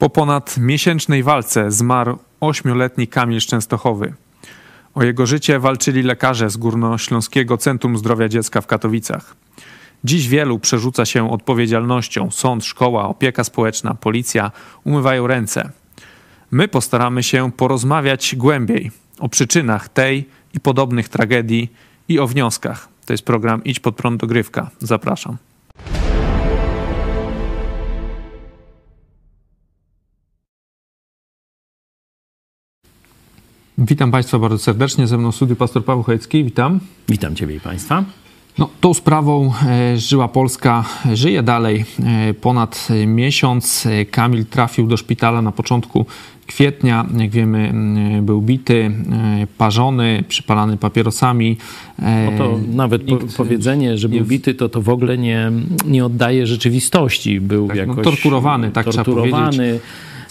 Po ponad miesięcznej walce zmarł ośmioletni Kamil Szczęstochowy. O jego życie walczyli lekarze z Górnośląskiego Centrum Zdrowia Dziecka w Katowicach. Dziś wielu przerzuca się odpowiedzialnością. Sąd, szkoła, opieka społeczna, policja umywają ręce. My postaramy się porozmawiać głębiej o przyczynach tej i podobnych tragedii i o wnioskach. To jest program Idź pod prąd dogrywka. Zapraszam. Witam Państwa bardzo serdecznie. Ze mną studiu pastor Paweł Chojecki. Witam. Witam Ciebie i Państwa. No, tą sprawą e, żyła Polska, żyje dalej. E, ponad miesiąc Kamil trafił do szpitala na początku kwietnia. Jak wiemy, był bity, e, parzony, przypalany papierosami. No to nawet po, powiedzenie, że był bity, to to w ogóle nie, nie oddaje rzeczywistości. Był tak, no, jakoś no, torturowany, tak torturowany. trzeba powiedzieć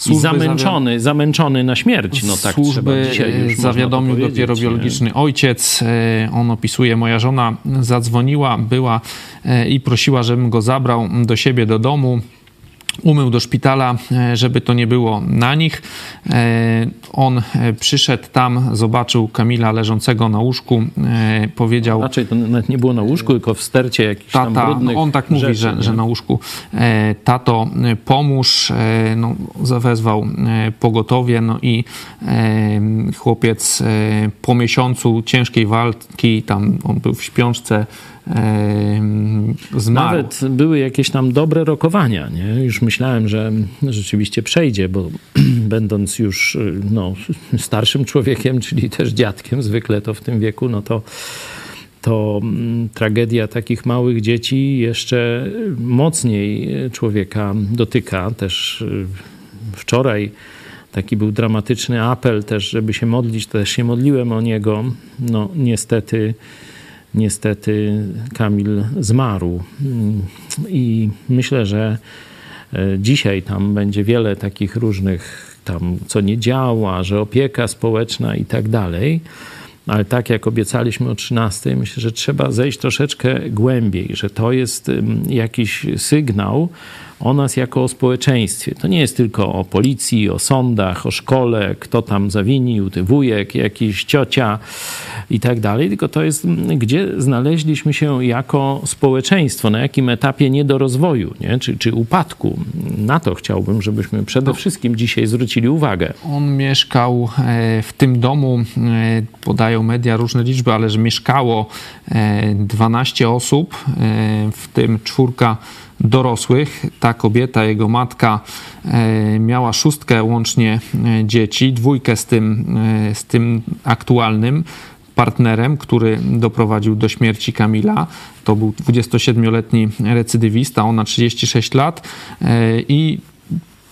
i zamęczony, zamęczony na śmierć. No tak służby trzeba dzisiaj już zawiadomił dopiero biologiczny nie? ojciec. E, on opisuje, moja żona zadzwoniła, była e, i prosiła, żebym go zabrał do siebie do domu umył do szpitala, e, żeby to nie było na nich. E, on e, przyszedł tam, zobaczył Kamila leżącego na łóżku, powiedział... Raczej to nawet nie było na łóżku, tylko w stercie jakichś tata, tam brudnych no On tak mówi, rzeczy, że, że, na łóżku. Tato, pomóż. No, zawezwał pogotowie, no i chłopiec po miesiącu ciężkiej walki, tam on był w śpiączce, zmarł. Nawet były jakieś tam dobre rokowania. Nie? Już myślałem, że rzeczywiście przejdzie, bo będąc już no, starszym człowiekiem, czyli też dziadkiem, zwykle to w tym wieku, no to to mm, tragedia takich małych dzieci jeszcze mocniej człowieka dotyka. Też y, wczoraj taki był dramatyczny apel też, żeby się modlić, też się modliłem o niego. No niestety niestety Kamil zmarł. I myślę, że e, dzisiaj tam będzie wiele takich różnych tam, co nie działa, że opieka społeczna i tak dalej. Ale tak jak obiecaliśmy o 13, myślę, że trzeba zejść troszeczkę głębiej, że to jest jakiś sygnał, o nas jako o społeczeństwie. To nie jest tylko o policji, o sądach, o szkole, kto tam zawinił, ty wujek, jakiś ciocia i tak dalej, tylko to jest, gdzie znaleźliśmy się jako społeczeństwo, na jakim etapie niedorozwoju, nie? Czy, czy upadku. Na to chciałbym, żebyśmy przede wszystkim dzisiaj zwrócili uwagę. On mieszkał e, w tym domu, e, podają media różne liczby, ale że mieszkało 12 e, osób, w tym czwórka dorosłych. Ta kobieta, jego matka e, miała szóstkę łącznie e, dzieci, dwójkę z tym, e, z tym aktualnym partnerem, który doprowadził do śmierci Kamila. To był 27-letni recydywista, ona 36 lat i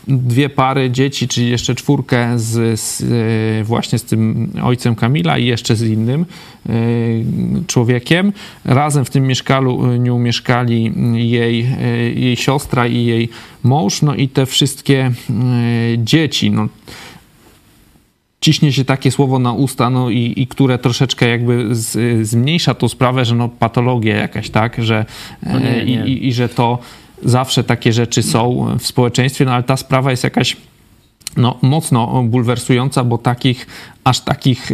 dwie pary dzieci, czyli jeszcze czwórkę z, z, e, właśnie z tym ojcem Kamila i jeszcze z innym e, człowiekiem. Razem w tym mieszkaniu mieszkali jej, e, jej siostra i jej mąż, no i te wszystkie dzieci. No, ciśnie się takie słowo na usta, no i, i które troszeczkę jakby z, zmniejsza tą sprawę, że no patologia jakaś, tak, że no nie, nie. I, i, że to zawsze takie rzeczy są w społeczeństwie, no ale ta sprawa jest jakaś no, mocno bulwersująca, bo takich aż takich,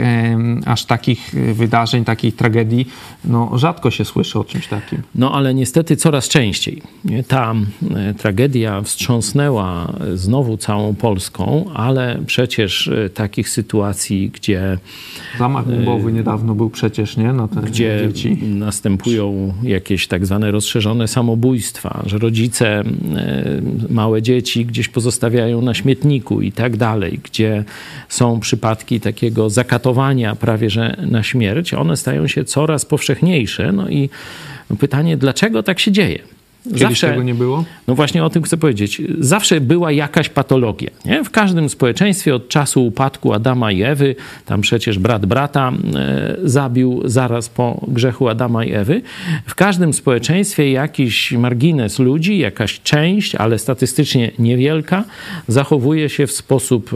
aż takich wydarzeń, takich tragedii, no rzadko się słyszy o czymś takim. No ale niestety coraz częściej. Ta e, tragedia wstrząsnęła znowu całą Polską, ale przecież e, takich sytuacji, gdzie... Zamach bombowy niedawno był przecież, nie? Na te gdzie dzieci. następują jakieś tak zwane rozszerzone samobójstwa, że rodzice małe dzieci gdzieś pozostawiają na śmietniku i tak dalej, gdzie są przypadki takie takiego zakatowania prawie że na śmierć, one stają się coraz powszechniejsze. No i pytanie, dlaczego tak się dzieje? Kiedyś zawsze, tego nie było? No właśnie o tym chcę powiedzieć. Zawsze była jakaś patologia. Nie? W każdym społeczeństwie od czasu upadku Adama i Ewy, tam przecież brat brata e, zabił zaraz po grzechu Adama i Ewy. W każdym społeczeństwie jakiś margines ludzi, jakaś część, ale statystycznie niewielka, zachowuje się w sposób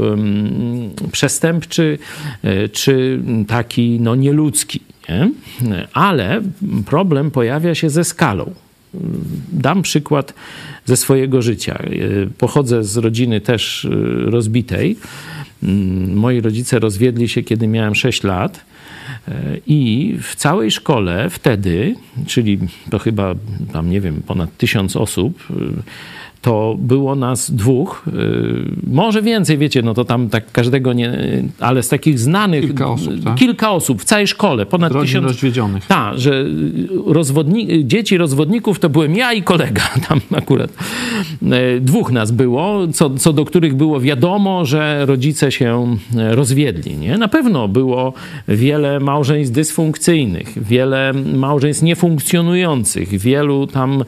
przestępczy e, czy taki no, nieludzki. Nie? Ale problem pojawia się ze skalą. Dam przykład ze swojego życia. Pochodzę z rodziny też rozbitej. Mm, moi rodzice rozwiedli się, kiedy miałem 6 lat. I w całej szkole wtedy, czyli to chyba tam nie wiem, ponad tysiąc osób, to było nas dwóch, y, może więcej, wiecie, no to tam tak każdego nie, ale z takich znanych... Kilka osób, tak? Kilka osób w całej szkole, ponad Rodzin tysiąc... rozwiedzionych. Tak, że rozwodni... dzieci rozwodników to byłem ja i kolega tam akurat. E, dwóch nas było, co, co do których było wiadomo, że rodzice się e, rozwiedli, nie? Na pewno było wiele małżeństw dysfunkcyjnych, wiele małżeństw niefunkcjonujących, wielu tam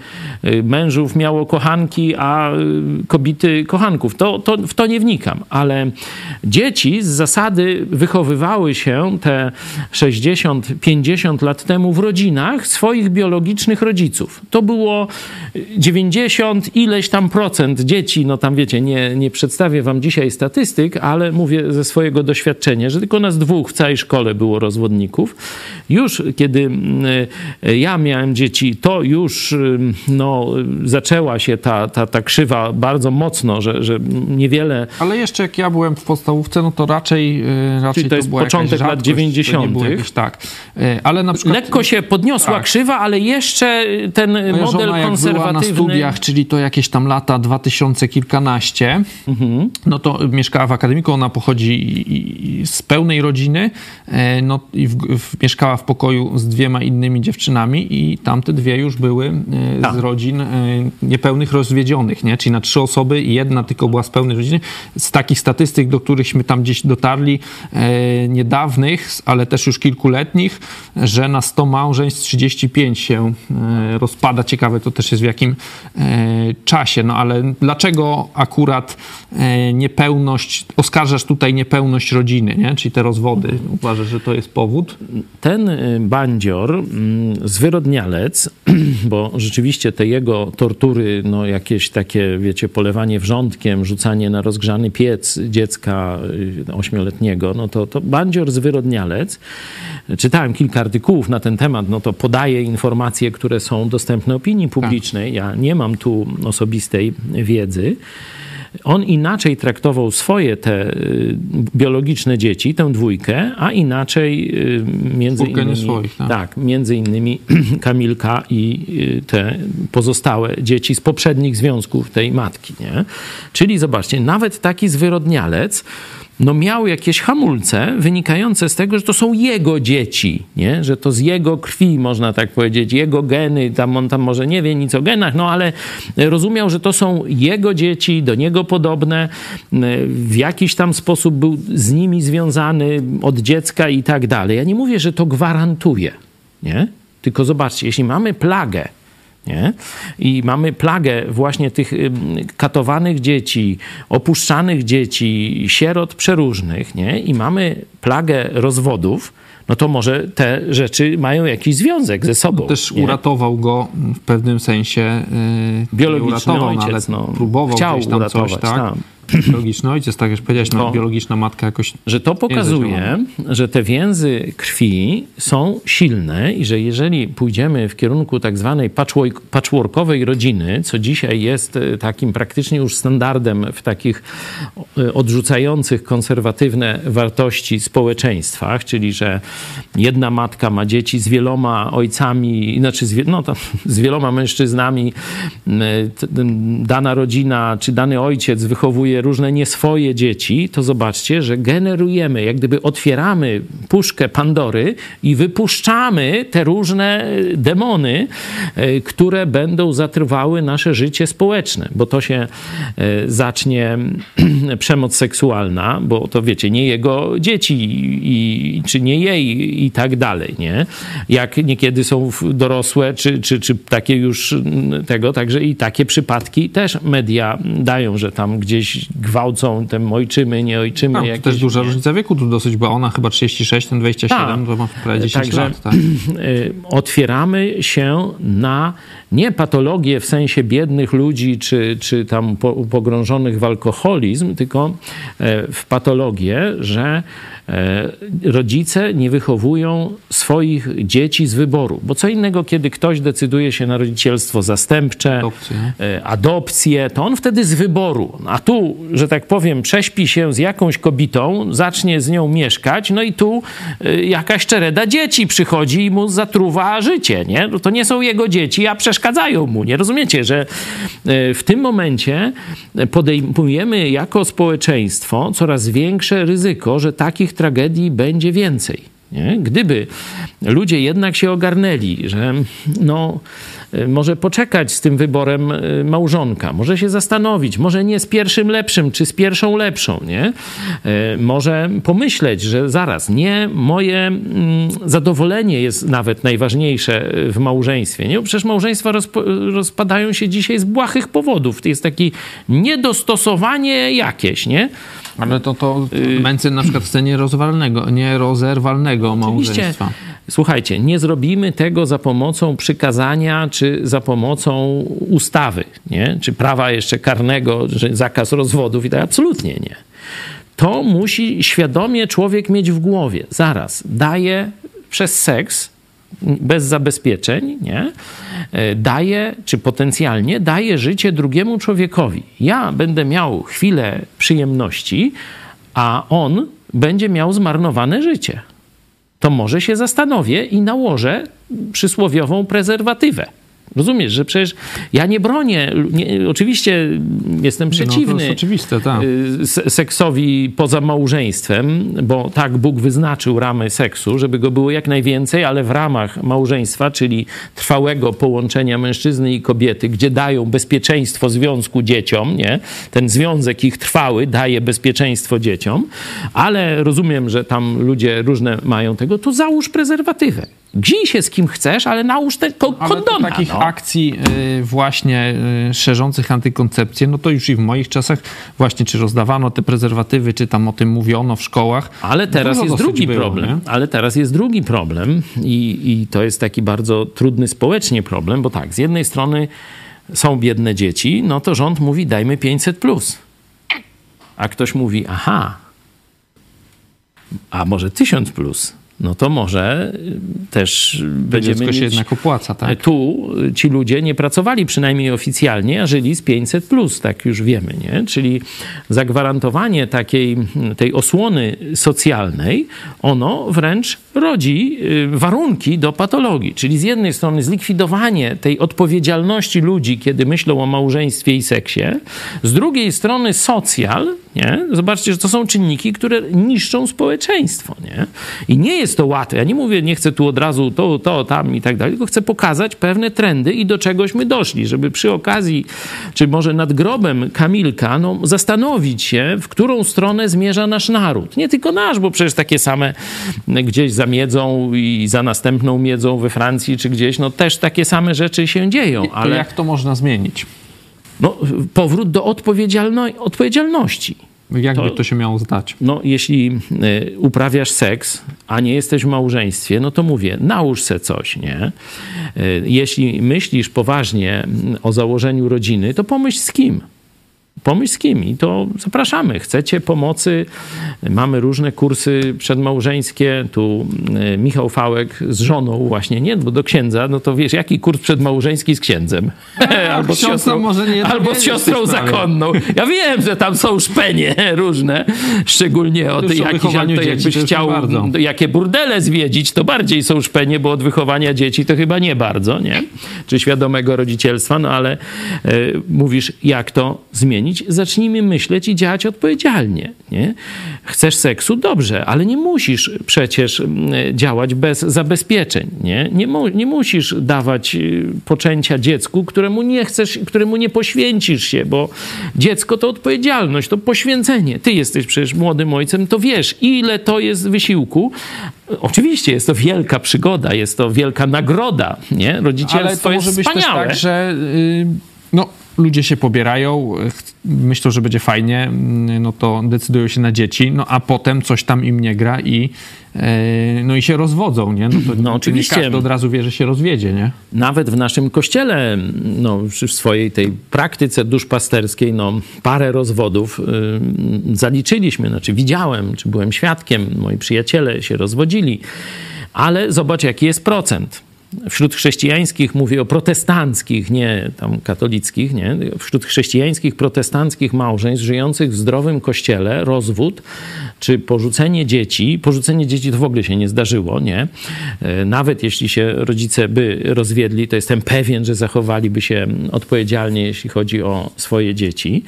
mężów miało kochanki, a y, kobiety kochanków. To, to, w to nie wnikam, ale dzieci z zasady wychowywały się te 60-50 lat temu w rodzinach swoich biologicznych rodziców. To było 90 ileś tam procent dzieci, no tam wiecie, nie, nie przedstawię wam dzisiaj statystyk, ale mówię ze swojego doświadczenia, że tylko nas dwóch w całej szkole było rozwodników. Już kiedy y, ja miałem dzieci, to już y, no, zaczęła się ta, ta, ta krzywa bardzo mocno, że, że niewiele... Ale jeszcze jak ja byłem w podstawówce, no to raczej, y, raczej Czyli to, jest początek lat 90. Jakieś, tak. Y, ale na przykład... Lekko się podniosła tak. krzywa, ale jeszcze ten Moja model żona, konserwatywny... Była na studiach, czyli to jakieś tam lata 2000 kilkanaście, mhm. no to mieszkała w akademiku, ona pochodzi z pełnej rodziny, e, no i w, w, mieszkała w pokoju z dwiema innymi dziewczynami i tamte dwie już były tak. z rodzin niepełnych rozwiedzionych nie? czyli na trzy osoby i jedna tylko była z pełnej rodziny. Z takich statystyk, do którychśmy tam gdzieś dotarli, e, niedawnych, ale też już kilkuletnich, że na 100 małżeństw 35 się e, rozpada. Ciekawe to też jest w jakim e, czasie. No ale dlaczego akurat e, niepełność, oskarżasz tutaj niepełność rodziny, nie? czyli te rozwody? Uważasz, że to jest powód? Ten e, bandzior, mm, zwyrodnialec, bo rzeczywiście te jego tortury, no jakieś tak takie, wiecie, polewanie wrzątkiem, rzucanie na rozgrzany piec dziecka y, ośmioletniego, no to, to bandzior zwyrodnialec. Czytałem kilka artykułów na ten temat, no to podaje informacje, które są dostępne opinii publicznej. Ja nie mam tu osobistej wiedzy on inaczej traktował swoje te y, biologiczne dzieci, tę dwójkę, a inaczej y, między Dwójkę innymi, swoich, tak? tak, między innymi Kamilka i y, te pozostałe dzieci z poprzednich związków tej matki, nie? Czyli zobaczcie, nawet taki zwyrodnialec no miał jakieś hamulce wynikające z tego, że to są jego dzieci, nie? że to z jego krwi, można tak powiedzieć, jego geny, tam on tam może nie wie nic o genach, no ale rozumiał, że to są jego dzieci, do niego podobne, w jakiś tam sposób był z nimi związany od dziecka i tak dalej. Ja nie mówię, że to gwarantuje, nie? Tylko zobaczcie, jeśli mamy plagę, nie? I mamy plagę właśnie tych katowanych dzieci, opuszczanych dzieci, sierot przeróżnych, nie? I mamy plagę rozwodów, no to może te rzeczy mają jakiś związek ze sobą. Też nie? uratował go w pewnym sensie. Yy, Biologiczny uratował, no, ojciec, no, próbował Chciał tam uratować, coś, tak? Tam biologiczny ojciec, tak jak powiedziałeś, no, biologiczna matka jakoś... Że to pokazuje, że te więzy krwi są silne i że jeżeli pójdziemy w kierunku tak zwanej patchworkowej rodziny, co dzisiaj jest e, takim praktycznie już standardem w takich e, odrzucających konserwatywne wartości społeczeństwach, czyli że jedna matka ma dzieci z wieloma ojcami, znaczy z, no, z wieloma mężczyznami, dana rodzina czy dany ojciec wychowuje różne nieswoje dzieci, to zobaczcie, że generujemy, jak gdyby otwieramy puszkę Pandory i wypuszczamy te różne demony, e, które będą zatrywały nasze życie społeczne, bo to się e, zacznie przemoc seksualna, bo to wiecie, nie jego dzieci i, czy nie jej i tak dalej, nie? Jak niekiedy są dorosłe, czy, czy, czy takie już tego, także i takie przypadki też media dają, że tam gdzieś gwałcą, tym ojczymy, nie ojczymy. No, jakieś, też duża nie? różnica wieku tu dosyć, bo ona chyba 36, ten 27, tak. to ma prawie 10 Także lat. Tak. Y, otwieramy się na nie patologię w sensie biednych ludzi, czy, czy tam pogrążonych w alkoholizm, tylko e, w patologię, że E, rodzice nie wychowują swoich dzieci z wyboru, bo co innego, kiedy ktoś decyduje się na rodzicielstwo zastępcze, adopcję, e, adopcję to on wtedy z wyboru. A tu, że tak powiem, prześpi się z jakąś kobietą, zacznie z nią mieszkać, no i tu e, jakaś czereda dzieci przychodzi i mu zatruwa życie, nie? No to nie są jego dzieci, a przeszkadzają mu, nie rozumiecie, że w tym momencie podejmujemy jako społeczeństwo coraz większe ryzyko, że takich tragedii będzie więcej. Nie? Gdyby ludzie jednak się ogarnęli, że no, y, może poczekać z tym wyborem y, małżonka, może się zastanowić, może nie z pierwszym lepszym, czy z pierwszą lepszą, nie? Y, może pomyśleć, że zaraz, nie, moje mm, zadowolenie jest nawet najważniejsze w małżeństwie, nie? Przecież małżeństwa rozpadają się dzisiaj z błahych powodów. To jest takie niedostosowanie jakieś, nie? Ale to, to y, Mencen na przykład chce nierozerwalnego, nierozerwalnego małżeństwa. Słuchajcie, nie zrobimy tego za pomocą przykazania czy za pomocą ustawy, nie? czy prawa jeszcze karnego, że zakaz rozwodów i tak. Absolutnie nie. To musi świadomie człowiek mieć w głowie. Zaraz, daje przez seks bez zabezpieczeń, nie? E, daje, czy potencjalnie daje życie drugiemu człowiekowi. Ja będę miał chwilę przyjemności, a on będzie miał zmarnowane życie. To może się zastanowię i nałożę przysłowiową prezerwatywę. Rozumiesz, że przecież ja nie bronię, nie, oczywiście jestem przeciwny no, oczywiste, tak. Y, seksowi poza małżeństwem, bo tak Bóg wyznaczył ramy seksu, żeby go było jak najwięcej, ale w ramach małżeństwa, czyli trwałego połączenia mężczyzny i kobiety, gdzie dają bezpieczeństwo związku dzieciom, nie? Ten związek ich trwały daje bezpieczeństwo dzieciom, ale rozumiem, że tam ludzie różne mają tego, to załóż prezerwatywę. Gzij się z kim chcesz, ale nałóż te ko kondona. takich no. akcji y, właśnie y, szerzących antykoncepcję, no to już i w moich czasach właśnie czy rozdawano te prezerwatywy, czy tam o tym mówiono w szkołach. Ale teraz jest drugi było, problem. Nie? Ale teraz jest drugi problem i, i to jest taki bardzo trudny społecznie problem, bo tak, z jednej strony są biedne dzieci, no to rząd mówi dajmy 500+. Plus. A ktoś mówi, aha, a może 1000+. Plus no to może też będziemy mieć... się jednak opłaca, tak? Tu ci ludzie nie pracowali przynajmniej oficjalnie, a żyli z 500+, plus, tak już wiemy, nie? Czyli zagwarantowanie takiej, tej osłony socjalnej, ono wręcz rodzi y, warunki do patologii. Czyli z jednej strony zlikwidowanie tej odpowiedzialności ludzi, kiedy myślą o małżeństwie i seksie, z drugiej strony socjal, nie? Zobaczcie, że to są czynniki, które niszczą społeczeństwo, nie? I nie jest to łatwe. Ja nie mówię, nie chcę tu od razu to, to, tam i tak dalej, tylko chcę pokazać pewne trendy i do czegośmy doszli, żeby przy okazji, czy może nad grobem Kamilka, no, zastanowić się, w którą stronę zmierza nasz naród. Nie tylko nasz, bo przecież takie same gdzieś za miedzą i za następną miedzą we Francji czy gdzieś, no też takie same rzeczy się dzieją. Ale jak to można zmienić? No, powrót do odpowiedzialności. Jakby to, to, się miało zdać? No, jeśli y, uprawiasz seks, a nie jesteś w małżeństwie, no to mówię, nałóż se coś, nie? Y, jeśli myślisz poważnie o założeniu rodziny, to pomyśl z kim pomyśl z to zapraszamy. Chcecie pomocy? Mamy różne kursy przedmałżeńskie. Tu e, Michał Fałek z żoną właśnie, nie, bo do księdza, no to wiesz, jaki kurs przedmałżeński z księdzem? albo z siostrą, może nie albo z siostrą zakonną. Ja wiem, że tam są szpenie różne, szczególnie od jakichś, to jakbyś chciał jakie burdele zwiedzić, to bardziej są szpenie, bo od wychowania dzieci to chyba nie bardzo, nie? Czy świadomego rodzicielstwa, no ale y, mówisz, jak to zmienić? Zmienić, zacznijmy myśleć i działać odpowiedzialnie. Nie? Chcesz seksu? Dobrze, ale nie musisz przecież mm, działać bez zabezpieczeń. Nie, nie, mu, nie musisz dawać y, poczęcia dziecku, któremu nie chcesz, któremu nie poświęcisz się, bo dziecko to odpowiedzialność, to poświęcenie. Ty jesteś przecież młodym ojcem, to wiesz, ile to jest wysiłku. Oczywiście jest to wielka przygoda, jest to wielka nagroda. Nie? Rodzicielstwo ale to może być wspaniałe. też tak, że... Yy, no ludzie się pobierają, myślą, że będzie fajnie, no to decydują się na dzieci, no a potem coś tam im nie gra i e, no i się rozwodzą, nie? No, to no oczywiście. Nie każdy od razu wie, że się rozwiedzie, nie? Nawet w naszym kościele, no w swojej tej praktyce duszpasterskiej, no parę rozwodów y, zaliczyliśmy, znaczy widziałem, czy byłem świadkiem, moi przyjaciele się rozwodzili, ale zobacz jaki jest procent wśród chrześcijańskich, mówię o protestanckich, nie tam katolickich, nie, wśród chrześcijańskich, protestanckich małżeństw żyjących w zdrowym kościele, rozwód czy porzucenie dzieci, porzucenie dzieci to w ogóle się nie zdarzyło, nie? E, nawet jeśli się rodzice by rozwiedli, to jestem pewien, że zachowaliby się odpowiedzialnie, jeśli chodzi o swoje dzieci.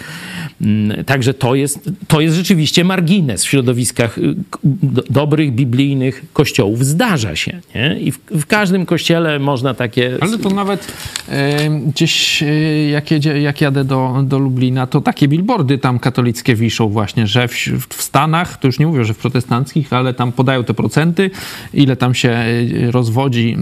Mm, także to jest, to jest rzeczywiście margines w środowiskach dobrych, biblijnych kościołów. Zdarza się, nie? I w, w każdym kościele kościele można takie... Ale to nawet e, gdzieś, e, jak, jedzie, jak jadę do, do Lublina, to takie billboardy tam katolickie wiszą właśnie, że w, w Stanach, to już nie mówię, że w protestanckich, ale tam podają te procenty, ile tam się e, rozwodzi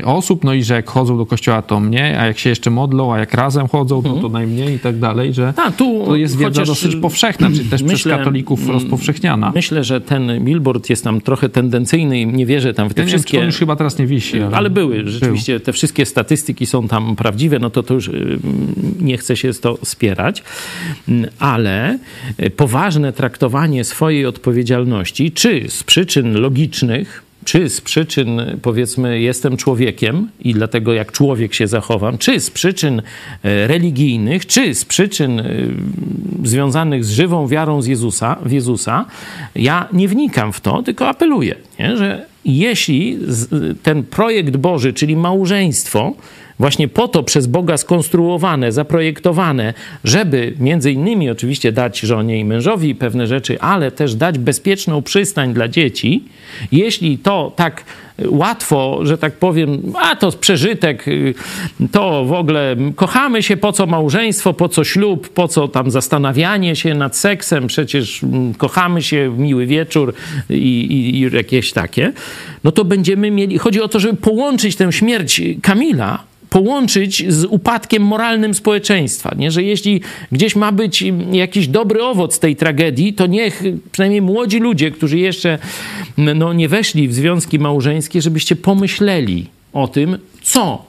e, osób, no i że jak chodzą do kościoła, to mniej, a jak się jeszcze modlą, a jak razem chodzą, to, to najmniej i tak dalej, że ta, tu to jest wiedza dosyć powszechna, czy też myślę, przez katolików mm, rozpowszechniana. Myślę, że ten billboard jest tam trochę tendencyjny i nie wierzę tam w te ja wszystkie... Nie, on już chyba teraz nie wisi. Ale, ale były były. Rzeczywiście te wszystkie statystyki są tam prawdziwe, no to to już y, nie chce się z to spierać, mm, ale poważne traktowanie swojej odpowiedzialności, czy z przyczyn logicznych, czy z przyczyn, powiedzmy, jestem człowiekiem i dlatego jak człowiek się zachowam, czy z przyczyn e, religijnych, czy z przyczyn związanych z żywą wiarą z Jezusa, w Jezusa, ja nie wnikam w to, tylko apeluję, nie? że jeśli ten projekt Boży, czyli małżeństwo, właśnie po to przez Boga skonstruowane, zaprojektowane, żeby między innymi oczywiście dać żonie i mężowi pewne rzeczy, ale też dać bezpieczną przystań dla dzieci, jeśli to tak łatwo, że tak powiem, a to przeżytek, to w ogóle kochamy się, po co małżeństwo, po co ślub, po co tam zastanawianie się nad seksem, przecież kochamy się, miły wieczór i, i, i jakieś takie, no to będziemy mieli, chodzi o to, żeby połączyć tę śmierć Kamila połączyć z upadkiem moralnym społeczeństwa. Nie? Że jeśli gdzieś ma być jakiś dobry owoc tej tragedii, to niech przynajmniej młodzi ludzie, którzy jeszcze no, nie weszli w związki małżeńskie, żebyście pomyśleli o tym, co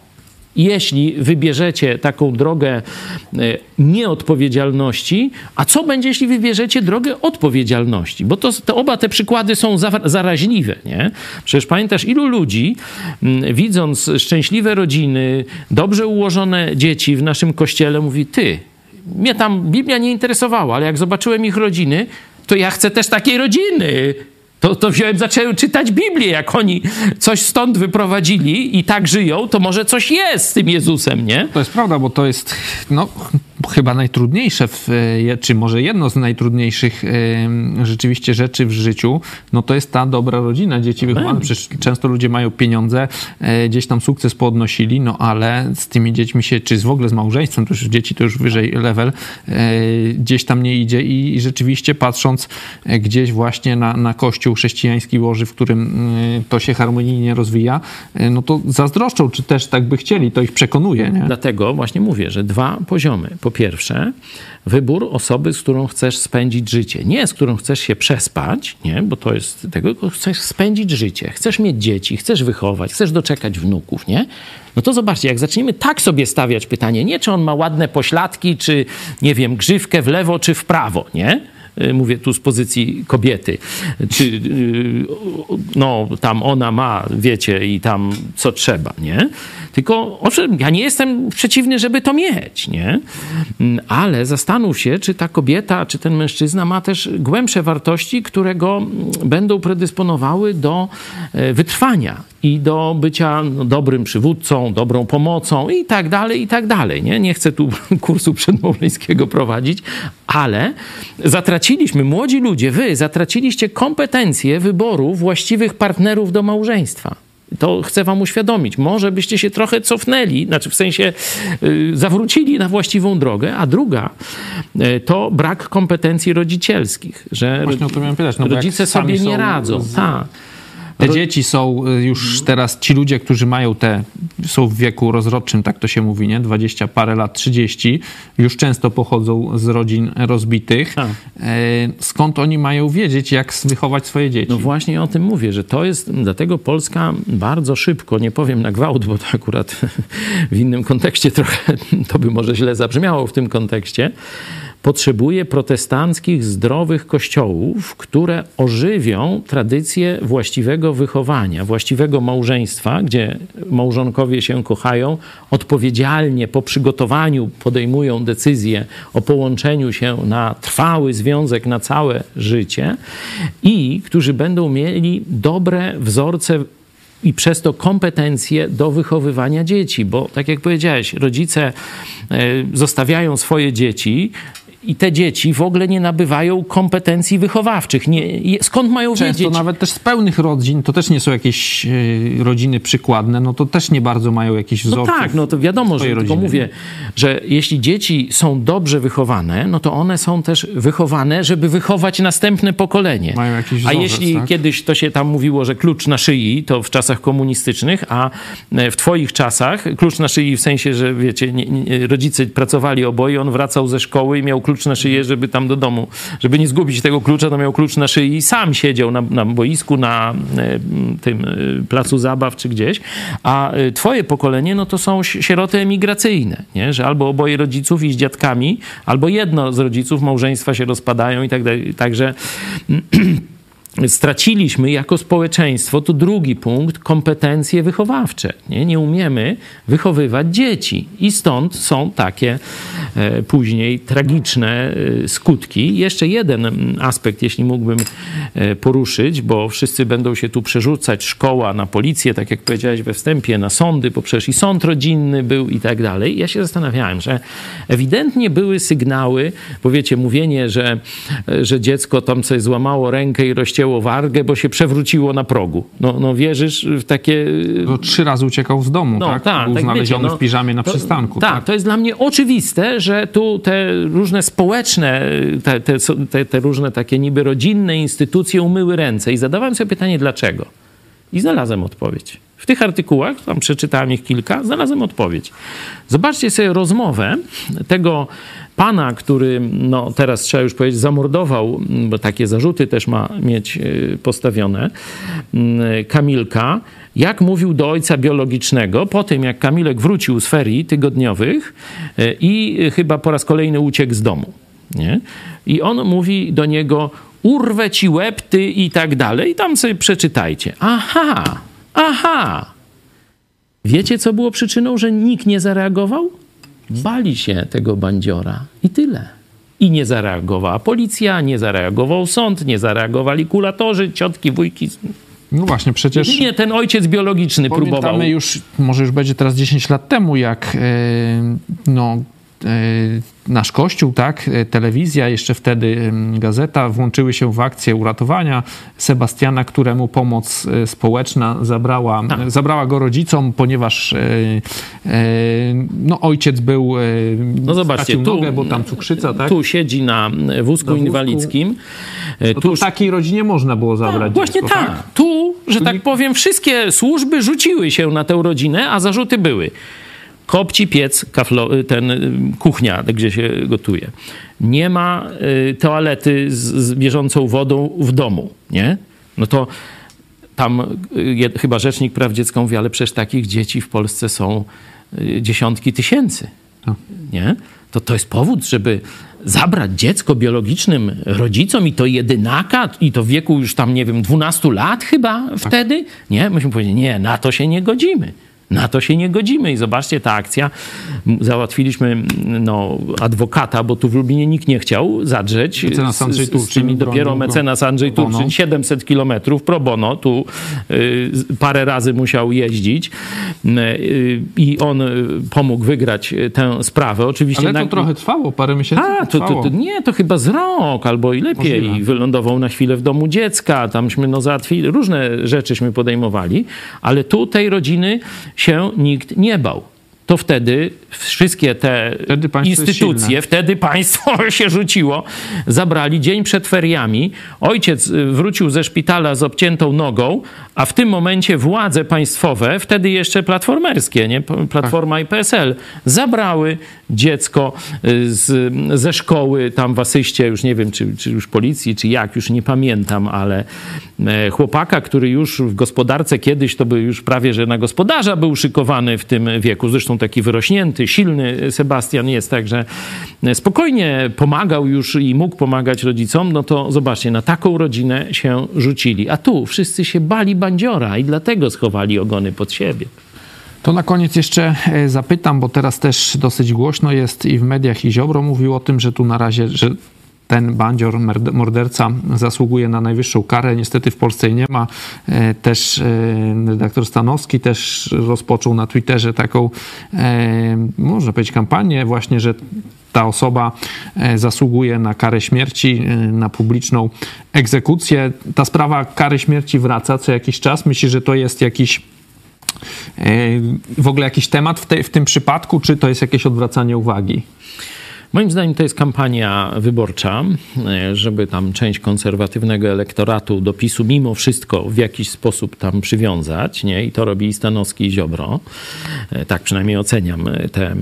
jeśli wybierzecie taką drogę e, nieodpowiedzialności, a co będzie, jeśli wybierzecie drogę odpowiedzialności? Bo to, to oba te przykłady są zaraźliwe, nie? Przecież pamiętasz, ilu ludzi, widząc szczęśliwe rodziny, dobrze ułożone dzieci w naszym kościele, mówi, ty, mnie tam Biblia nie interesowała, ale jak zobaczyłem ich rodziny, to ja chcę też takiej rodziny to, to wziąłem, zacząłem czytać Biblię. Jak oni coś stąd wyprowadzili i tak żyją, to może coś jest z tym Jezusem, nie? To jest prawda, bo to jest no, chyba najtrudniejsze, w, e, czy może jedno z najtrudniejszych e, rzeczywiście rzeczy w życiu, no to jest ta dobra rodzina, dzieci wychowane. Przecież często ludzie mają pieniądze, e, gdzieś tam sukces podnosili, no ale z tymi dziećmi się, czy w ogóle z małżeństwem, to już dzieci to już wyżej level, gdzieś tam nie idzie i, i rzeczywiście patrząc gdzieś właśnie na, na kościół chrześcijański Boży, w którym to się harmonijnie rozwija, no to zazdroszczą, czy też tak by chcieli, to ich przekonuje. Nie? Dlatego właśnie mówię, że dwa poziomy. Po pierwsze, wybór osoby, z którą chcesz spędzić życie. Nie z którą chcesz się przespać, nie, bo to jest tego, tylko chcesz spędzić życie. Chcesz mieć dzieci, chcesz wychować, chcesz doczekać wnuków, nie? No to zobaczcie, jak zaczniemy tak sobie stawiać pytanie, nie czy on ma ładne pośladki, czy nie wiem, grzywkę w lewo, czy w prawo, nie? Y, mówię tu z pozycji kobiety, czy y, no tam ona ma, wiecie, i tam co trzeba, nie? Tylko owszem, ja nie jestem przeciwny, żeby to mieć, nie? Mm, ale zastanów się, czy ta kobieta, czy ten mężczyzna ma też głębsze wartości, które go mm, będą predysponowały do e, wytrwania i do bycia dobrym przywódcą, dobrą pomocą i tak dalej, i tak dalej. Nie, nie chcę tu kursu przedmałżeńskiego prowadzić, ale zatraciliśmy, młodzi ludzie, wy zatraciliście kompetencje wyboru właściwych partnerów do małżeństwa. To chcę wam uświadomić. Może byście się trochę cofnęli, znaczy w sensie y, zawrócili na właściwą drogę, a druga y, to brak kompetencji rodzicielskich, że Właśnie o to miałem pytać, no rodzice sobie nie radzą. Z... Tak Te dzieci są y, już mhm. teraz, ci ludzie, którzy mają te, są w wieku rozrodczym, tak to się mówi, nie? 20 parę lat, 30, już często pochodzą z rodzin rozbitych. Tak. E, skąd oni mają wiedzieć, jak wychować swoje dzieci? No właśnie o tym mówię, że to jest, dlatego Polska bardzo szybko, nie powiem na gwałt, bo to akurat w innym kontekście trochę, to by może źle zabrzmiało w tym kontekście, potrzebuje protestanckich, zdrowych kościołów, które ożywią tradycję właściwego wychowania, właściwego małżeństwa, gdzie małżonkowie się kochają, odpowiedzialnie po przygotowaniu podejmują decyzję o połączeniu się na trwały związek na całe życie i którzy będą mieli dobre wzorce i przez to kompetencje do wychowywania dzieci, bo tak jak powiedziałeś, rodzice e, zostawiają swoje dzieci i te dzieci w ogóle nie nabywają kompetencji wychowawczych. Nie, skąd mają Często wiedzieć? nawet też z pełnych rodzin, to też nie są jakieś e, rodziny przykładne, no to też nie bardzo mają jakieś wzorce. No tak, no to wiadomo, że rodziny. tylko mówię, że jeśli dzieci są dobrze wychowane, no to one są też wychowane, żeby wychować następne pokolenie. Mają jakiś wzorzec, a jeśli tak? kiedyś to się tam mówiło, że klucz na szyi, to w czasach komunistycznych, a e, w twoich czasach klucz na szyi w sensie, że wiecie, nie, nie, rodzice pracowali oboje, on wracał ze szkoły i miał klucz klucz na szyję, żeby tam do domu, żeby nie zgubić tego klucza, to miał klucz na szyi i sam siedział na, na boisku, na e, tym e, placu zabaw czy gdzieś, a e, twoje pokolenie, no to są sieroty emigracyjne, nie? że albo oboje rodziców i z dziadkami, albo jedno z rodziców małżeństwa się rozpadają i tak dalej. Także straciliśmy jako społeczeństwo, to drugi punkt, kompetencje wychowawcze. Nie, nie umiemy wychowywać dzieci i stąd są takie e, później tragiczne e, skutki. Jeszcze jeden aspekt, jeśli mógłbym e, poruszyć, bo wszyscy będą się tu przerzucać, szkoła na policję, tak jak powiedziałeś we wstępie, na sądy, bo przecież i sąd rodzinny był i tak dalej. Ja się zastanawiałem, że ewidentnie były sygnały, powiecie, mówienie, że, że dziecko tam sobie złamało rękę i rozcięło wzięło wargę, bo się przewróciło na progu. No, no wierzysz w takie... No, trzy razy uciekał z domu, no, tak? tak? Był tak, znaleziony wiecie, no, w piżamie na to, przystanku. Tak, tak, to jest dla mnie oczywiste, że tu te różne społeczne, te, te, te, te różne takie niby rodzinne instytucje umyły ręce. I zadawałem sobie pytanie, dlaczego? I znalazłem odpowiedź. W tych artykułach, tam przeczytałem ich kilka, znalazłem odpowiedź. Zobaczcie sobie rozmowę tego pana, który, no teraz trzeba już powiedzieć, zamordował, bo takie zarzuty też ma mieć y, postawione, y, Kamilka, jak mówił do ojca biologicznego po tym, jak Kamilek wrócił z ferii tygodniowych y, i chyba po raz kolejny uciekł z domu. Nie? I on mówi do niego, urwę ci łeb, ty i tak dalej. I tam sobie przeczytajcie. Aha, aha. Wiecie, co było przyczyną, że nikt nie zareagował? Bali się tego bandziora i tyle. I nie zareagowała policja, nie zareagował sąd, nie zareagowali kulatorzy, ciotki, wujki. No właśnie, przecież. Nie, ten ojciec biologiczny próbował. już, może już będzie teraz 10 lat temu, jak yy, no, nasz kościół, tak, e, telewizja, jeszcze wtedy gazeta włączyły się w akcję uratowania Sebastiana, któremu pomoc e, społeczna zabrała, tak. zabrała go rodzicom, ponieważ e, no, ojciec był no zobaczcie, tu, nogę, bo tam cukrzyca, tak? Tu siedzi na wózku, na inwalidzkim. No tu takiej rodzinie można było zabrać tak, Właśnie dziecko, tak. tak. Tu, że tak powiem, wszystkie służby rzuciły się na tę rodzinę, a zarzuty były kopci piec, kaflo, y, ten y, kuchnia, gdzie się gotuje. Nie ma y, toalety z, z bieżącą wodą w domu, nie? No to tam chyba Rzecznik Praw Dziecka mówi, ale przecież takich dzieci w Polsce są dziesiątki tysięcy, no. nie? To to jest powód, żeby zabrać dziecko biologicznym rodzicom i to jedynaka, i to w wieku już tam, nie wiem, 12 lat chyba tak. wtedy? Nie, myśmy powiedzieli, nie, na to się nie godzimy. Na to się nie godzimy i zobaczcie, ta akcja, załatwiliśmy no, adwokata, bo tu w Lublinie nikt nie chciał zadrzeć mecenas Andrzej z, z tymi dopiero mecenas Andrzej Turczyn, 700 kilometrów pro bono, tu y, parę razy musiał jeździć y, i on pomógł wygrać tę sprawę. Oczywiście Ale to na... trochę trwało, parę miesięcy A, to, to, to, nie, to chyba z rok albo i lepiej. Możliwe. Wylądował na chwilę w domu dziecka, tamśmy no załatwili, różne rzeczyśmy podejmowali, ale tu tej rodziny się nikt nie bał. to wtedy wszystkie te Wtedy instytucje, wtedy państwo się rzuciło, zabrali dzień przed feriami. Ojciec wrócił ze szpitala z obciętą nogą, a w tym momencie władze państwowe, wtedy jeszcze platformerskie, nie? Platforma i PSL, zabrały dziecko y, z, ze szkoły tam w asyście, już nie wiem, czy, czy już policji, czy jak, już nie pamiętam, ale e, chłopaka, który już w gospodarce kiedyś to był już prawie, że na gospodarza był szykowany w tym wieku. Zresztą taki wyrośnięty, silny Sebastian jest, także spokojnie pomagał już i mógł pomagać rodzicom. No to zobaczcie, na taką rodzinę się rzucili. A tu wszyscy się bali bandziora i dlatego schowali ogony pod siebie. To na koniec jeszcze e, zapytam, bo teraz też dosyć głośno jest i w mediach i Ziobro mówił o tym, że tu na razie, że ten bandzior, morderca zasługuje na najwyższą karę. Niestety w Polsce jej nie ma. E, Też e, redaktor Stanowski też rozpoczął na Twitterze taką, można powiedzieć, kampanię właśnie, że ta osoba zasługuje na karę śmierci, na publiczną egzekucję. Ta sprawa kary śmierci wraca co jakiś czas. Myślę, że to jest jakiś w ogóle jakiś temat w, tej, w tym przypadku, czy to jest jakieś odwracanie uwagi? Moim zdaniem to jest kampania wyborcza, e, żeby tam część konserwatywnego elektoratu do PiSu mimo wszystko w jakiś sposób tam przywiązać, nie? I to robi Stanowski i Ziobro. E, Tak przynajmniej oceniam e, te e,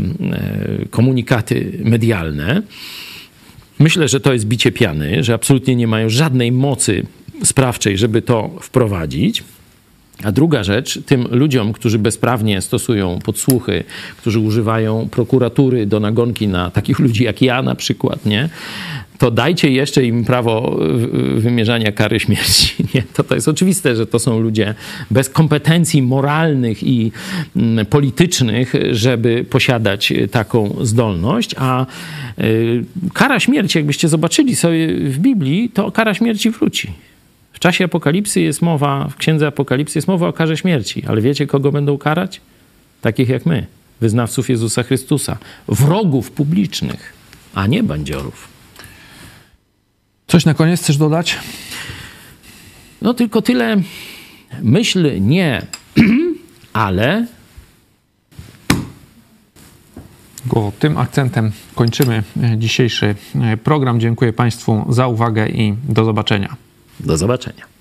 komunikaty medialne. Myślę, że to jest bicie piany, że absolutnie nie mają żadnej mocy sprawczej, żeby to wprowadzić. A druga rzecz, tym ludziom, którzy bezprawnie stosują podsłuchy, którzy używają prokuratury do nagonki na takich ludzi jak ja na przykład, nie? To dajcie jeszcze im prawo wymierzania kary śmierci. Nie? To, to jest oczywiste, że to są ludzie bez kompetencji moralnych i mm, politycznych, żeby posiadać taką zdolność. A y, kara śmierci, jakbyście zobaczyli sobie w Biblii, to kara śmierci wróci. W czasie apokalipsy jest mowa, w księdze apokalipsy jest mowa o karze śmierci, ale wiecie, kogo będą karać? Takich jak my, wyznawców Jezusa Chrystusa, wrogów publicznych, a nie bandziorów. Coś na koniec chcesz dodać? No tylko tyle, myśl nie, ale Go tym akcentem kończymy dzisiejszy e, program. Dziękuję Państwu za uwagę i do zobaczenia. Do zobaczenia.